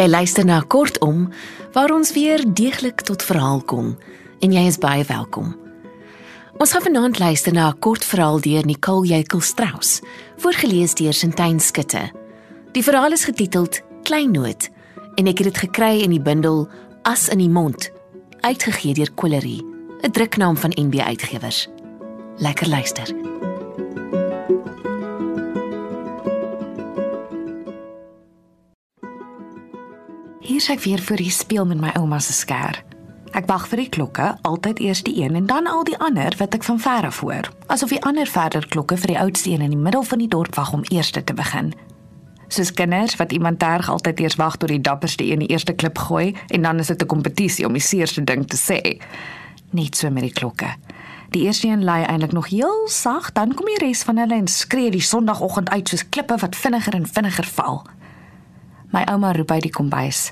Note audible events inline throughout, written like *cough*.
Jy luister na Kortom waar ons weer deeglik tot verhaal kom en jy is baie welkom. Ons gaan vanaand luister na 'n kort verhaal deur Nicole Jekyll Strauss, voorgeles deur Sintyn Skutte. Die verhaal is getiteld Kleinoot en ek het dit gekry in die bundel As in die mond, uitgegee deur Colerie, 'n druknaam van NB Uitgewers. Lekker luister. Hier sê ek weer vir die speel met my ouma se skêr. Ek wag vir die klokke, altyd eers die een en dan al die ander wat ek van ver af hoor. Asof die ander verder klokke vir die oudste een in die middel van die dorp wag om eers te begin. Soos kinders wat iemand terg altyd eers wag tot die dapperste een die eerste klip gooi en dan is dit 'n kompetisie om die seerste ding te sê. Net so met die klokke. Die eerste een lei eintlik nog heel sag, dan kom die res van hulle en skree die sonoggend uit soos klippe wat vinniger en vinniger val. My ouma roep by die kombuis.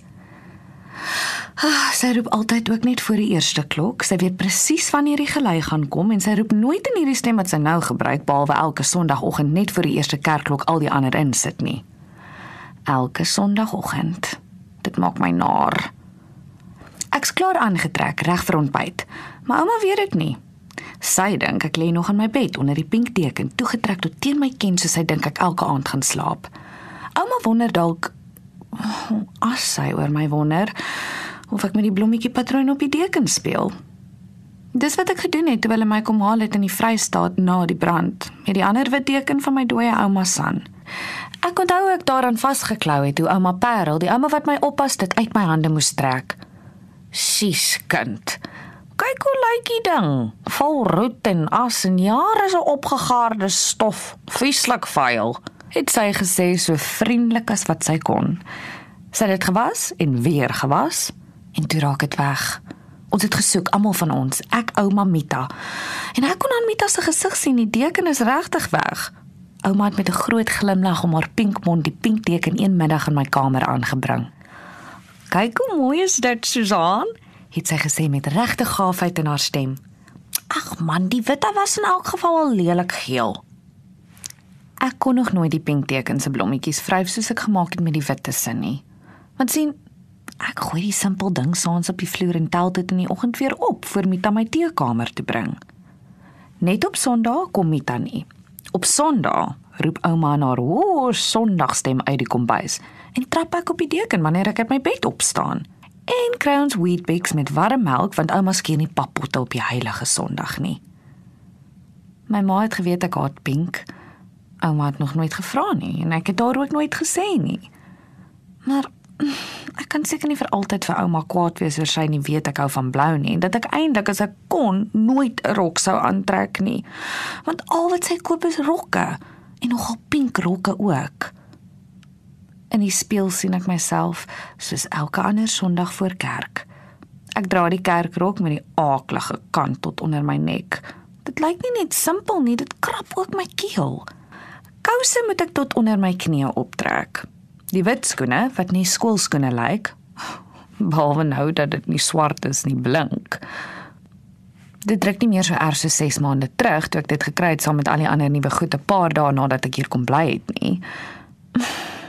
Ah, sy roep altyd ook net voor die eerste klok. Sy weet presies wanneer die gelei gaan kom en sy roep nooit in hierdie stem wat sy nou gebruik behalwe elke sonoggend net voor die eerste kerkklok al die ander insit nie. Elke sonoggend. Dit maak my naar. Ek's klaar aangetrek reg vir ontbyt. Maar ouma weet dit nie. Sy dink ek lê nog in my bed onder die pink deken, toegetrek tot teen my ken soos sy dink ek elke aand gaan slaap. Ouma wonder dalk as sy oor my wonder of ek met die blommetjie patroon op die deken speel. Dis wat ek gedoen het toe hulle my kom haal het in die Vrystaat na die brand met die ander wit deken van my dooie ouma San. Ek onthou ek daaraan vasgeklou het toe ouma Parel, die ouma wat my oppas, dit uit my hande moes trek. Sis kind. Kyk hoe lyk die ding. Vol roet en as en jare se opgegaarde stof. Vieslik vuil. Het sy gesê so vriendelik as wat sy kon. Sy het dit gewas en weer gewas en toe raak dit weg. Ons het gesoek almal van ons, ek ouma Mita. En ek kon aan Mita se gesig sien die deken is regtig weg. Ouma het met 'n groot glimlag om haar pink mond die pink deken een middag in my kamer aangebring. "Kyk hoe mooi is dit, Susan," het sy gesê met regte gaafheid in haar stem. "Ag man, die witte was in elk geval al lelik geel." Ek kon nog nooit die pink teken se blommetjies vryf soos ek gemaak het met die witte sin nie. Want sien, ek gooi die simpel ding saans op die vloer en tel dit in die oggend weer op vir Mita my teekamer te bring. Net op Sondag kom Mita nie. Op Sondag roep ouma na haar hoë Sondagstem uit die kombuis en trap ek op die deken wanneer ek uit my bed opstaan. En kry ons Weet-Bix met warm melk want ouma skien nie pappotte op die heilige Sondag nie. My ma het geweet ek haat pink. Ouma het nog nooit gevra nie en ek het daar ook nooit gesê nie. Maar ek kan seker nie vir altyd vir ouma kwaad wees oor sy nie weet ek hou van blou nie en dat ek eintlik as ek kon nooit 'n rok sou aantrek nie. Want al wat sy koop is rokke en nogal pink rokke ook. In die spieël sien ek myself soos elke ander Sondag voor kerk. Ek dra die kerkrok met die aaklige kant tot onder my nek. Dit lyk nie net simpel nie, dit krap ook my keel. Kouse moet ek tot onder my knieë optrek. Die wit skoene wat nie skoolskoene lyk, behalwe nou dat dit nie swart is nie, blink. Dit druk nie meer so erg so 6 maande terug toe ek dit gekry het saam met al die ander nuwe goed 'n paar dae nadat ek hier kom bly het nie.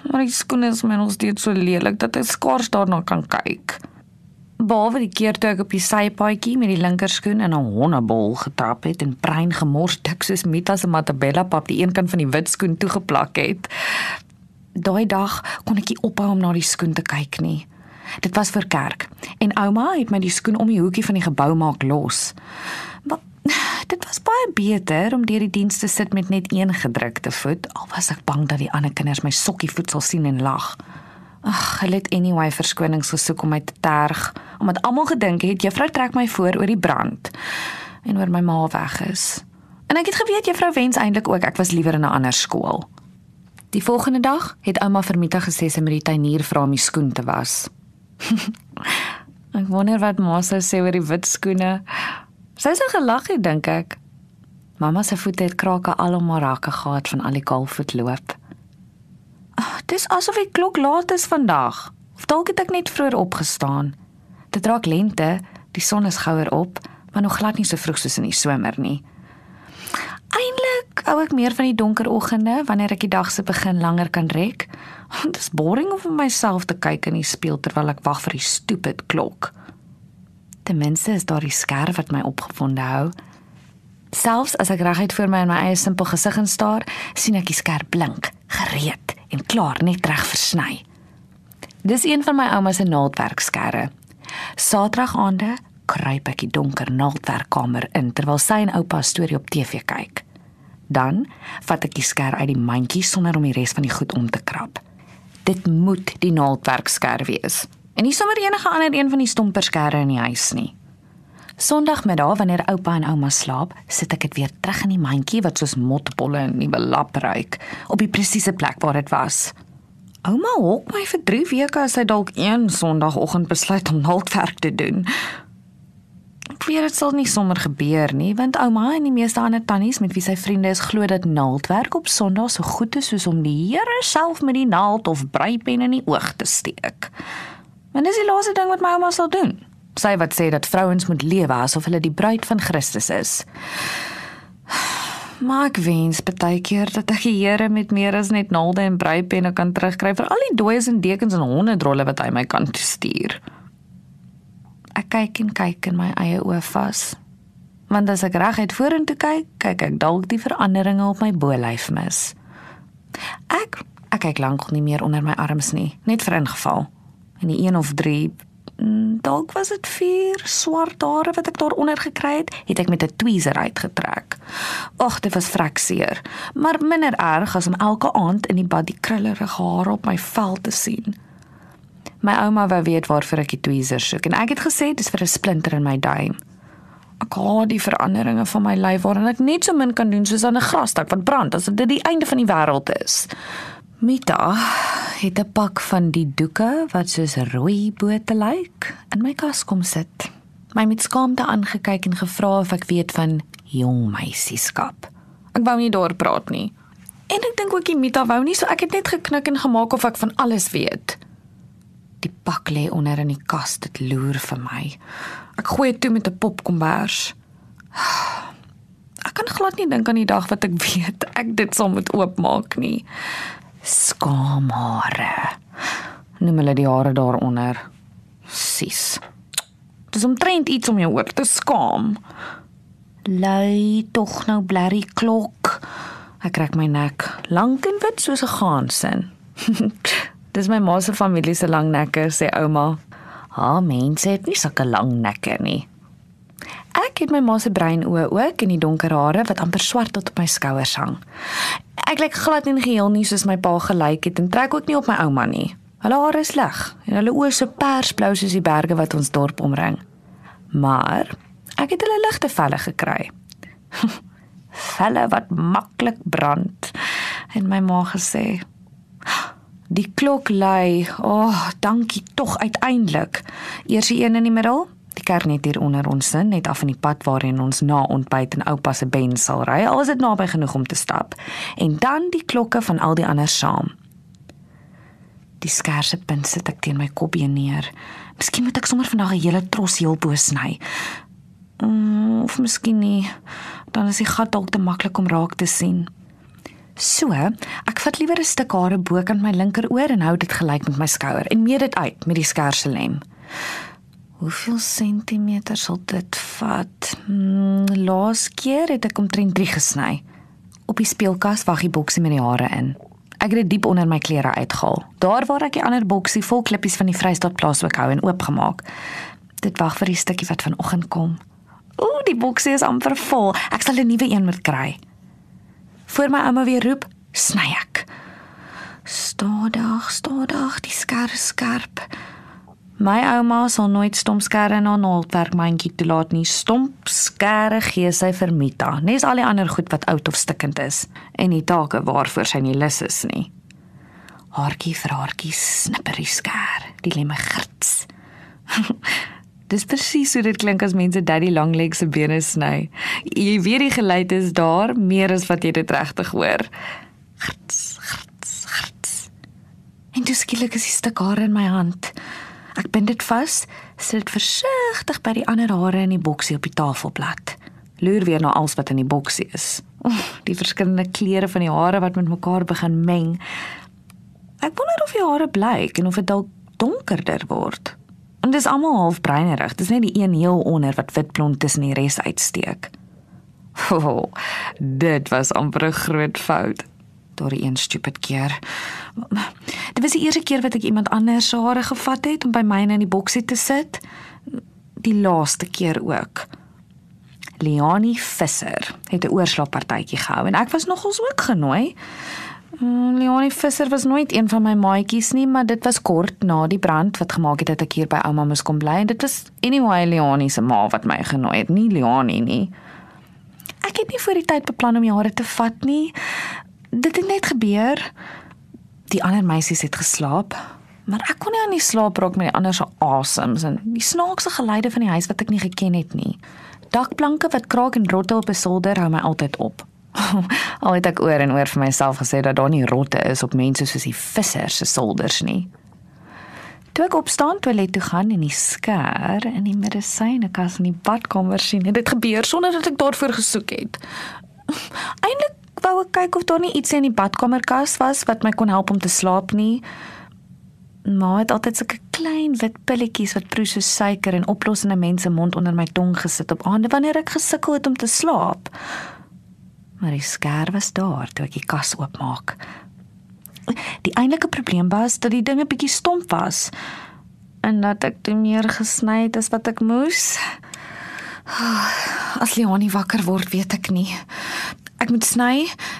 Maar die skoene is my nog steeds so lelik dat ek skaars daarna kan kyk. Behalwe die keer toe ek op die sypaadjie met die linkerskoen in 'n hondebol getrap het en brein gemors dik soos Mita se matabella pap die een kant van die wit skoen toegeplak het. Daai dag kon ek nie ophou om na die skoen te kyk nie. Dit was vir kerk en ouma het my die skoen om die hoekie van die gebou maak los. Maar *sighs* dit was baie beter om deur die diens te sit met net een gedrukte voet al was ek bang dat die ander kinders my sokkie voet sal sien en lag. Ag, hulle het anyway verskonings gesoek om my te terg, omdat almal gedink het juffrou trek my voor oor die brand en oor my ma weg is. En ek het geweet juffrou wens eintlik ook ek was liewer in 'n ander skool. Die volgende dag het ouma vir Mita gesê sy moet die tuinier vra om die skoen te was. *laughs* ek wonder wat ma sou sê oor die wit skoene. Sy sou gelag het dink ek. Mamma se voete het krake al om haar rakke gehad van al die kaalvoetloop. Oh, dis asof die klok laat is vandag. Of dalk het ek net vroeër opgestaan. Dit raak lente, die son is gouer op, maar nog glad nie so vroeg soos in die somer nie. Eindelik hou ek meer van die donker oggende wanneer ek die dag se begin langer kan rek. *laughs* Dit is boring om vir myself te kyk in die spieël terwyl ek wag vir die stupid klok. Ten minste is daar die skerf wat my opgewonde hou. Selfs as ek reguit voor my in my eie simpel gesig instaar, sien ek die skerp blink, gereed en klaar net reg versny. Dis een van my ouma se naaldwerkskerre. Saterdag aande kruip ek die donker naaldwerkkamer in terwyl sy en oupa storie op TV kyk. Dan vat ek die sker uit die mandjie sonder om die res van die goed om te krap. Dit moet die naaldwerksker wees. En nie sommer enige ander een van die stomperskerre in die huis nie. Sondagmiddag wanneer oupa en ouma slaap, sit ek dit weer terug in die mandjie wat soos motbolle en nuwe lap ruik, op die presiese plek waar dit was. Ouma hok my vir 3 weke as sy dalk een Sondagoggend besluit om naaldwerk te doen. Ek weet dit sal nie sommer gebeur nie, want ouma en die meeste ander tannies met wie sy vriende is glo dat naaldwerk op Sondag so goed is soos om die Here self met die naald of breipen in die oog te steek. En dis die laaste ding wat my ouma sal doen. Sy wat sê dat vrouens moet lewe asof hulle die bruid van Christus is. Maar ek wens baie keer dat ek die Here met meer as net naalde en breipenne kan terugkry vir al die dooies en dekens en honderdrolle wat hy my kan stuur. Ek kyk en kyk in my eie oë vas. Want as ek reguit vorentoe kyk, kyk ek dalk die veranderinge op my bolyf mis. Ek ek kyk lank nie meer onder my arms nie, net vir ingeval. En die een of drie mm, dalk was dit vier swart hare wat ek daaronder gekry het, het ek met 'n tweezer uitgetrek. Ag, dit was frekseer, maar minder erg as om elke aand in die bad die krullerige hare op my vel te sien. My ouma wou weet waarvoor ek die tweezer soek en ek het gesê dis vir 'n splinter in my duim. Ek haat die veranderinge van my lyf waarin ek net so min kan doen soos aan 'n grastak wat brand asof dit die einde van die wêreld is. Mita het 'n pak van die doeke wat soos rooi bote lyk in my kas kom sit. My met skaamte aangekyk en gevra of ek weet van jong meisieskap. Ek wou nie daar praat nie. En ek dink ook die Mita wou nie, so ek het net geknik en gemaak of ek van alles weet. Die pak lê onder in die kas, dit loer vir my. Ek gooi dit toe met 'n popkombers. *sighs* Ek kan glad nie dink aan die dag wat ek *laughs* weet ek dit sal moet oopmaak nie. Skaamhare. Noem hulle die hare daaronder. Sis. Dis omtrent iets om jou oor te skaam. Lui tog nou blerrie klok. Ek trek my nek lank en wit soos 'n gaansin. *laughs* Dis my ma se familie se lang nekke, sê ouma. Ha, mense het nie sulke lang nekke nie. Ek het my ma se bruin oë ook en die donker hare wat amper swart tot op my skouers hang. Ek lyk glad nie geheel nie soos my pa gelyk het en trek ook nie op my ouma nie. Hulle hare is lig en hulle oë so persblou soos die berge wat ons dorp omring. Maar ek het hulle ligte velle gekry. *laughs* velle wat maklik brand en my ma gesê Die klok lui. O, oh, dankie tog uiteindelik. Eers die een in die middel, die kerk net hier onder ons sin, net af in die pad waarheen ons na ontbyt en oupa se ben sal ry. Al is dit naby genoeg om te stap. En dan die klokke van al die ander saam. Die skerse punt sit ek teen my kopie neer. Miskien moet ek sommer vandag 'n hele tros heelbo sny. Mm, of miskien nie. Dan is die gat dalk te maklik om raak te sien. So, ek vat liewer 'n stuk hare bokant my linkeroor en hou dit gelyk met my skouer en meet dit uit met die skerse lem. Hoeveel sentimeter sal dit vat? Hmm, laas keer het ek omtrent 3 gesny. Op die speelkas wag die boksie met die hare in. Ek het dit diep onder my klere uitgehaal. Daar waar ek die ander boksie vol klippies van die Vrystaat plaas ook hou en oopgemaak. Dit wag vir die stukkie wat vanoggend kom. Ooh, die boksie is amper vol. Ek sal 'n nuwe een moet kry. Voor my ouma weer roep, sny ek. Stadig, stadig, die skerp skerp. My ouma sal nooit stomp skerre na naaldwerk mandjie toelaat nie. Stomp skerre gee sy vir Mita, nes al die ander goed wat oud of stikkend is en die take waarvoor sy nie lus is nie. Haartjie vir haartjie snipper die sker, die lemme grits. *laughs* Dis presies hoe dit klink as mense daddy longlegs se bene sny. Jy weet die geluid is daar meer as wat jy dit regtig hoor. Grts, grts, grts. En dis skielik is die stuk hare in my hand. Ek bind dit vas, sit dit versigtig by die ander hare in die boksie op die tafelblad. Loer weer na alles wat in die boksie is. Oh, die verskillende kleure van die hare wat met mekaar begin meng. Ek wonder of die hare blyk en of dit dalk donkerder word. En dis almal half bruinerig. Dis net die een heel onder wat witblond tussen die res uitsteek. *laughs* Oh, dit was amper 'n groot fout. Daar een stupid keer. Dit was die eerste keer wat ek iemand anders se hare gevat het om by myne in die boksie te sit. Die laaste keer ook. Leonie Visser het 'n oorslaappartytjie gehou en ek was nogals ook genooi. Mm, Leonie Visser was nooit een van my maatjies nie, maar dit was kort na die brand wat gemaak het dat ek hier by ouma moes kom bly en dit was anyway Leonie se ma wat my genooi het, nie Leonie nie. Ek het nie voor die tyd beplan om jare te vat nie. Dit het net gebeur. Die ander meisies het geslaap, maar ek kon nie aan die slaap raak met die ander se asems en die snaakse geluide van die huis wat ek nie geken het nie. Dakplanke wat kraak en rotte op 'n solder hou my altyd op. *laughs* Al het ek oor en oor vir myself gesê dat daar nie rotte is op mense soos die vissers se solders nie. Toe ek opstaan toilet toe gaan en die skêr in die medisynekas in die badkamer sien, het dit gebeur sonder dat ek daarvoor gesoek het. *laughs* Eindelik wou ek kyk of daar nie iets in die badkamerkas was wat my kon help om te slaap nie. Maar het altyd sulke klein wit pilletjies wat proe soos suiker en oplos in 'n mens se mond onder my tong gesit op aande wanneer ek gesukkel het om te slaap. Maar die skêr was daar toe ek die kas oopmaak. Die eintlike probleem was dat die dinge bietjie stomp was en dat ek te meer gesny het as wat ek moes. *sighs* As Leonie wakker word, weet ek nie. Ek moet sny,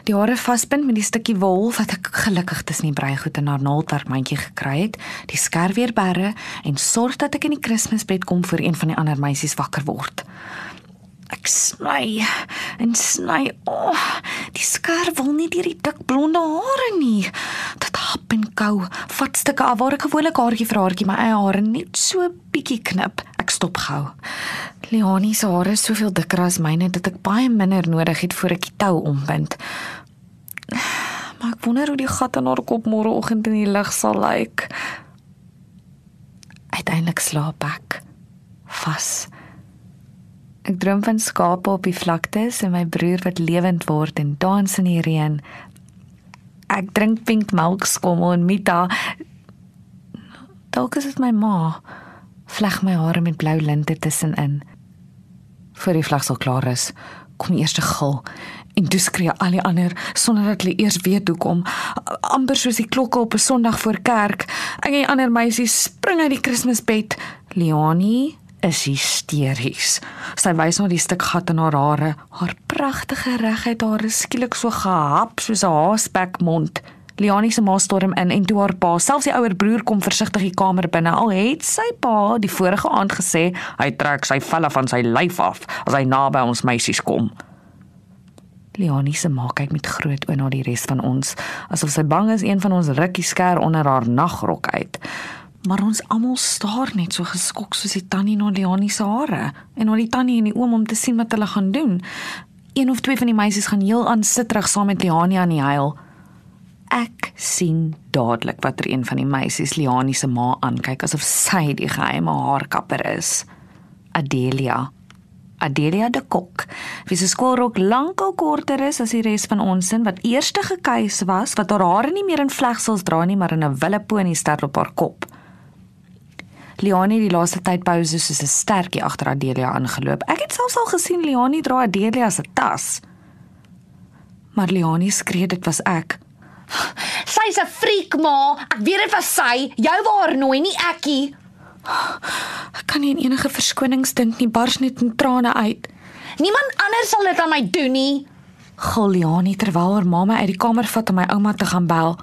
die hare vasbind met die stukkie wol wat ek gelukkig tussen die breigoed en haar naaldwerkmandjie gekry het, die skerp weer berre en sorg dat ek in die Kersfeesbed kom voor een van die ander meisies wakker word. Ek sny en sny. O, oh, die skerp wil nie deur die dik blonde hare nie. Dit hap en kou. Vat stukke af waar ek gewoonlik haartjie vir haartjie my eie hare net so bietjie knip. Stop gou. Leonie se hare is soveel dikker as myne dat ek baie minder nodig het voor ek die tou ombind. Maar ek wonder hoe die gat in haar kop môreoggend in die lig sal lyk. Uiteindelik slaap ek vas. Ek droom van skape op die vlaktes en my broer wat lewend word en dans in die reën. Ek drink pink melk skommel en Mita. Dalk is dit my ma. Vleg my hare met blou linte tussenin. Voor die vlag sal klaar is, kom eers te gil en toe skree al die ander sonder dat hulle eers weet hoekom. amper soos die klokke op 'n Sondag voor kerk. En die ander meisies spring uit die Kersbed. Leonie is hysteries. Sy wys na die stuk gat in haar hare. Haar pragtige reguit hare skielik so gehap soos 'n haasbek Leonie se ma storm in en toe haar pa, selfs die ouer broer kom versigtig die kamer binne. Al het sy pa die vorige aand gesê hy trek sy velle van sy lyf af as hy naby ons meisies kom. Leonie se ma kyk met groot oë na die res van ons, asof sy bang is een van ons rukkie skêr onder haar nagrok uit. Maar ons almal staar net so geskok soos die tannie na Leonie se hare en na die tannie en die oom om te sien wat hulle gaan doen. Een of twee van die meisies gaan heel aan sit terug saam met Leonie aan die huil. Ek sien dadelik watter een van die meisies Leonie se ma aankyk asof sy die geheime haarkapper is. Adelia. Adelia de Kok. Wie se skoolrok lankal korter is as die res van ons in wat eerste gekuis was, wat haar hare nie meer in vlegsels dra nie, maar in 'n wille ponie ster op haar kop. Leonie die laaste tyd pouse soos 'n stertjie agter Adelia aangeloop. Ek het selfs al gesien Leonie dra Adelia se tas. Maar Leonie skree dit was ek. Sy's 'n freak ma. Ek weet dit was sy. Jou waar nooi nie ekkie. Ek kan nie enige verskonings dink nie, bars net in trane uit. Niemand anders sal dit aan my doen nie. Gil Leonie terwyl haar ma my uit die kamer vat om my ouma te gaan bel.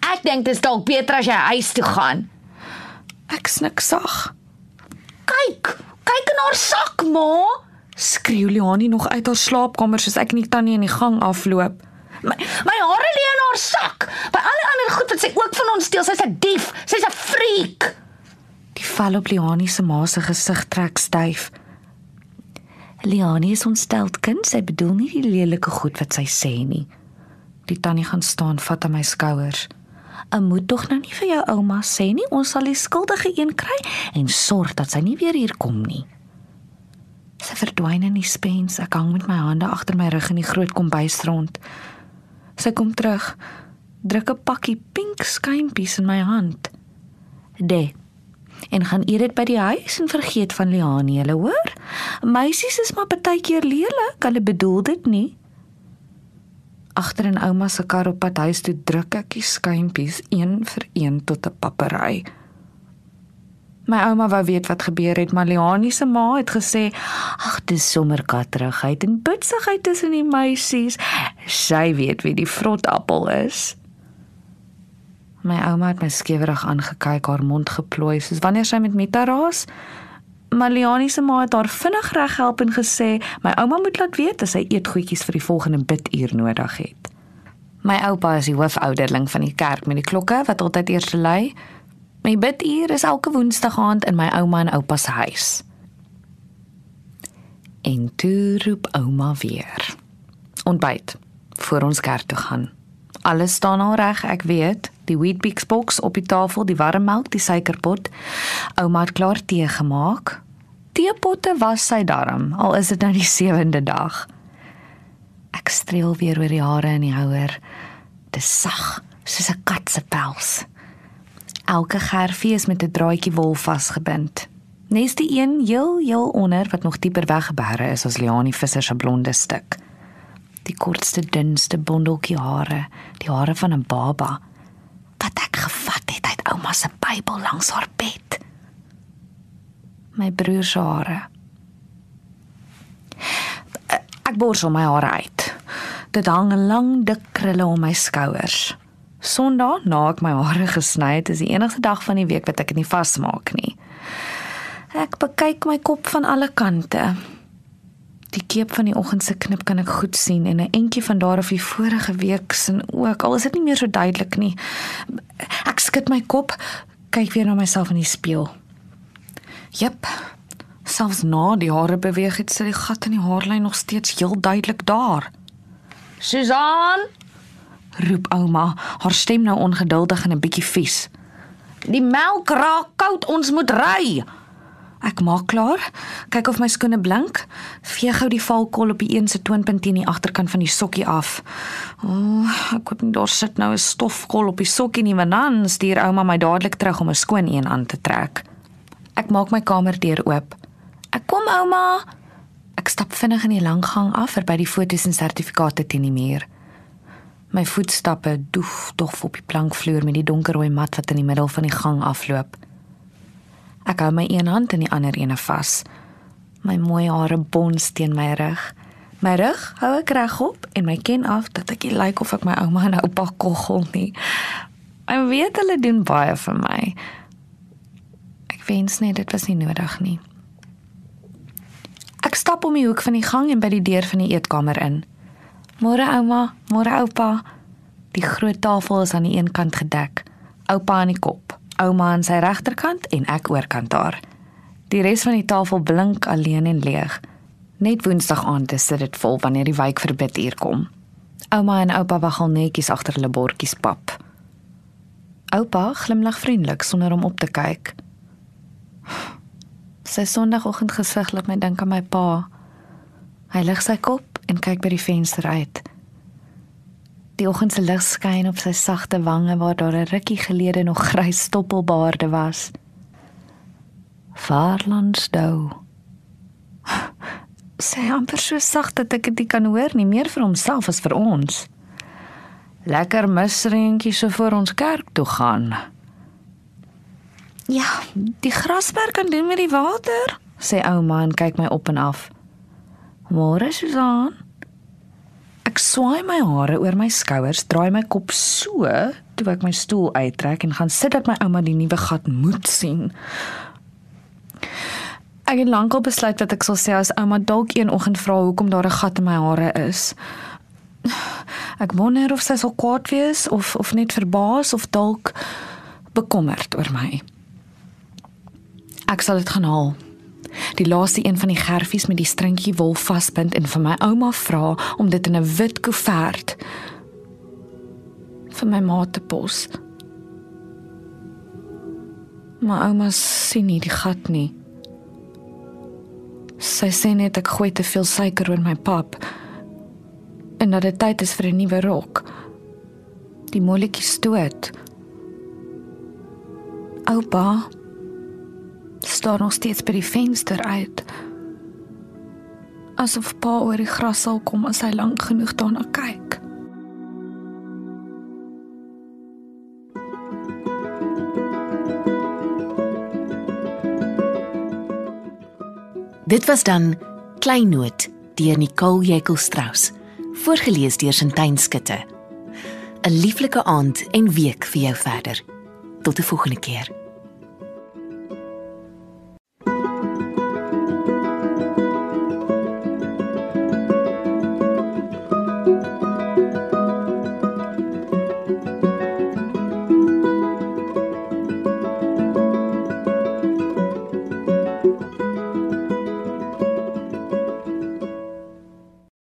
Ek dink dit is dalk beter as jy huis toe gaan. Ek snik sag. Kyk, kyk in haar sak, ma. Skreeu Leonie nog uit haar slaapkamer soos ek nie tannie in die gang afloop. My my hare lê in haar sak. By alle ander goed wat sy ook van ons steel, sy's 'n dief. Sy's 'n freak. Die val op Leonie se ma se gesig trek styf. Leonie is ontsteld kind, sy bedoel nie die lelike goed wat sy sê nie. Die tannie gaan staan, vat aan my skouers. "Ek moet tog nou nie vir jou ouma sê nie, ons sal die skuldige een kry en sorg dat sy nie weer hier kom nie." Sy verdwyn in die spens. Ek hang met my hande agter my rug in die groot kombuis rond. Sy kom terug. Druk 'n pakkie pink skuimpies in my hand. "De." En gaan eet dit by die huis en vergeet van Liani, jy hoor? Meisies is maar baie keer lelik. Hulle bedoel dit nie. Agter in ouma se kar op pad huis toe druk ek die skuimpies een vir een tot 'n papery. My ouma wou weet wat gebeur het, maar Liani se ma het gesê: "Ag, dis sommer katterigheid en bitsigheid tussen die meisies. Sy weet wie die vrotappel is." My ouma het my skewerig aangekyk, haar mond geplooi soos wanneer sy met Mita raas. Maliani se ma het haar vinnig reghelp en gesê my ouma moet laat weet as sy eetgoedjies vir die volgende biduur nodig het. My oupa is die hoofouderling van die kerk met die klokke wat altyd eers lui. My biduur is elke woensdag aand in my ouma en oupa se huis. En toe roep ouma weer. Ontbyt voor ons kerk toe gaan. Alles staan al reg, ek weet. Die Weet-Bix boks op die tafel, die warm melk, die suikerpot. Ouma het klaar tee gemaak. Teepotte was sy darm, al is dit nou die sewende dag. Ek streel weer oor die hare in die houer. Dis sag, soos 'n kat se pels. Elke gerfie is met 'n draadjie wol vasgebind. Nes die een heel heel onder wat nog dieper weggebere is as Leani Visser se blonde stuk. Die kortste dunste bondeltjie hare, die hare van 'n baba wat ek gevat het uit ouma se Bybel langs haar bed. My broer se hare. Ek borsel my hare uit. Dit hang 'n lang dik krulle om my skouers. Sondag, na ek my hare gesny het, is die enigste dag van die week wat ek dit nie vasmaak nie. Ek bekyk my kop van alle kante. Die keep van die oggend se knip kan ek goed sien en 'n entjie van daar af die vorige week se ook. Al is dit nie meer so duidelik nie. Ek skud my kop, kyk weer na myself in die spieël. Jep. Selfs na die hare beweeg het sy die gat in die haarlyn nog steeds heel duidelik daar. Susan, Roep ouma, haar stem nou ongeduldig en 'n bietjie vies. die melk raak koud, ons moet ry. Ek maak klaar. Kyk of my skoene blink. Vee gou die valkol op die een se toonpunt teen die agterkant van die sokkie af. O, oh, ek hoop nie daar sit nou 'n stofkol op die sokkie nie, want dan stuur ouma my dadelik terug om 'n skoon een aan te trek. Ek maak my kamerdeur oop. Ek kom ouma. Ek stap vinnig in die lang gang af verby die fotos en sertifikate teen die muur. My voetstappe doef dof op die plankvloer met die donkerrooi mat wat in die middel van die gang afloop. Ek hou my een hand in die ander ene vas. My mooi hare bons teen my rug. My rug hou ek regop en my ken af dat ek nie lyk of ek my ouma en oupa koggel nie. Ek weet hulle doen baie vir my. Ek wens net dit was nie nodig nie. Ek stap om die hoek van die gang en by die deur van die eetkamer in. Môre ouma, môre oupa. Die groot tafel is aan die een kant gedek. Oupa aan die kop, ouma aan sy regterkant en ek oorkant haar. Die res van die tafel blink alleen en leeg. Net Woensdag aand is dit vol wanneer die wyk verbid hier kom. Ouma en oupa waggel netjies agter hulle bordjies pap. Oupa glimlag vriendelik sonder om op te kyk. Sy Sondagoggend gesig laat my dink aan my pa. Hy lig sy kop en kyk by die venster uit. Die oggend se lig skyn op sy sagte wange waar daar 'n rukkie gelede nog grys stoppelbaarde was. Vaarlandsdou. Sy *laughs* amper so sag dat ek dit kan hoor nie, meer vir homself as vir ons. Lekker misreentjie so voor ons kerk toe gaan. Ja, die grasperk kan doen met die water, sê ouma en kyk my op en af. Môre Susan. Ek swaai my hare oor my skouers, draai my kop so toe ek my stoel uittrek en gaan sit dat my ouma die nuwe gat moet sien. Ek het lankal besluit dat ek sal sê as ouma dalk een oggend vra hoekom daar 'n gat in my hare is. Ek wonder of sy sal kwaad wees of of net verbaas of dalk bekommerd oor my. Ek sal dit gaan haal. Die laaste een van die gerfies met die stringetjie wol vasbind en vir my ouma vra om dit in 'n wit koevert vir my ma te pos. My ouma sien nie die gat nie. Sy sê net ek gooi te veel suiker oor my pap. En dat dit tyd is vir 'n nuwe rok. Die molletjie stoot. Oupa staan nog steeds by die venster uit. Asof pa oor die gras sal kom as hy lank genoeg daarna kyk. Dit was dan Kleinoot deur Nicole Jekyll Strauss, voorgeles deur Sintyn Skutte. 'n Lieflike aand en week vir jou verder. Tot 'n volgende keer.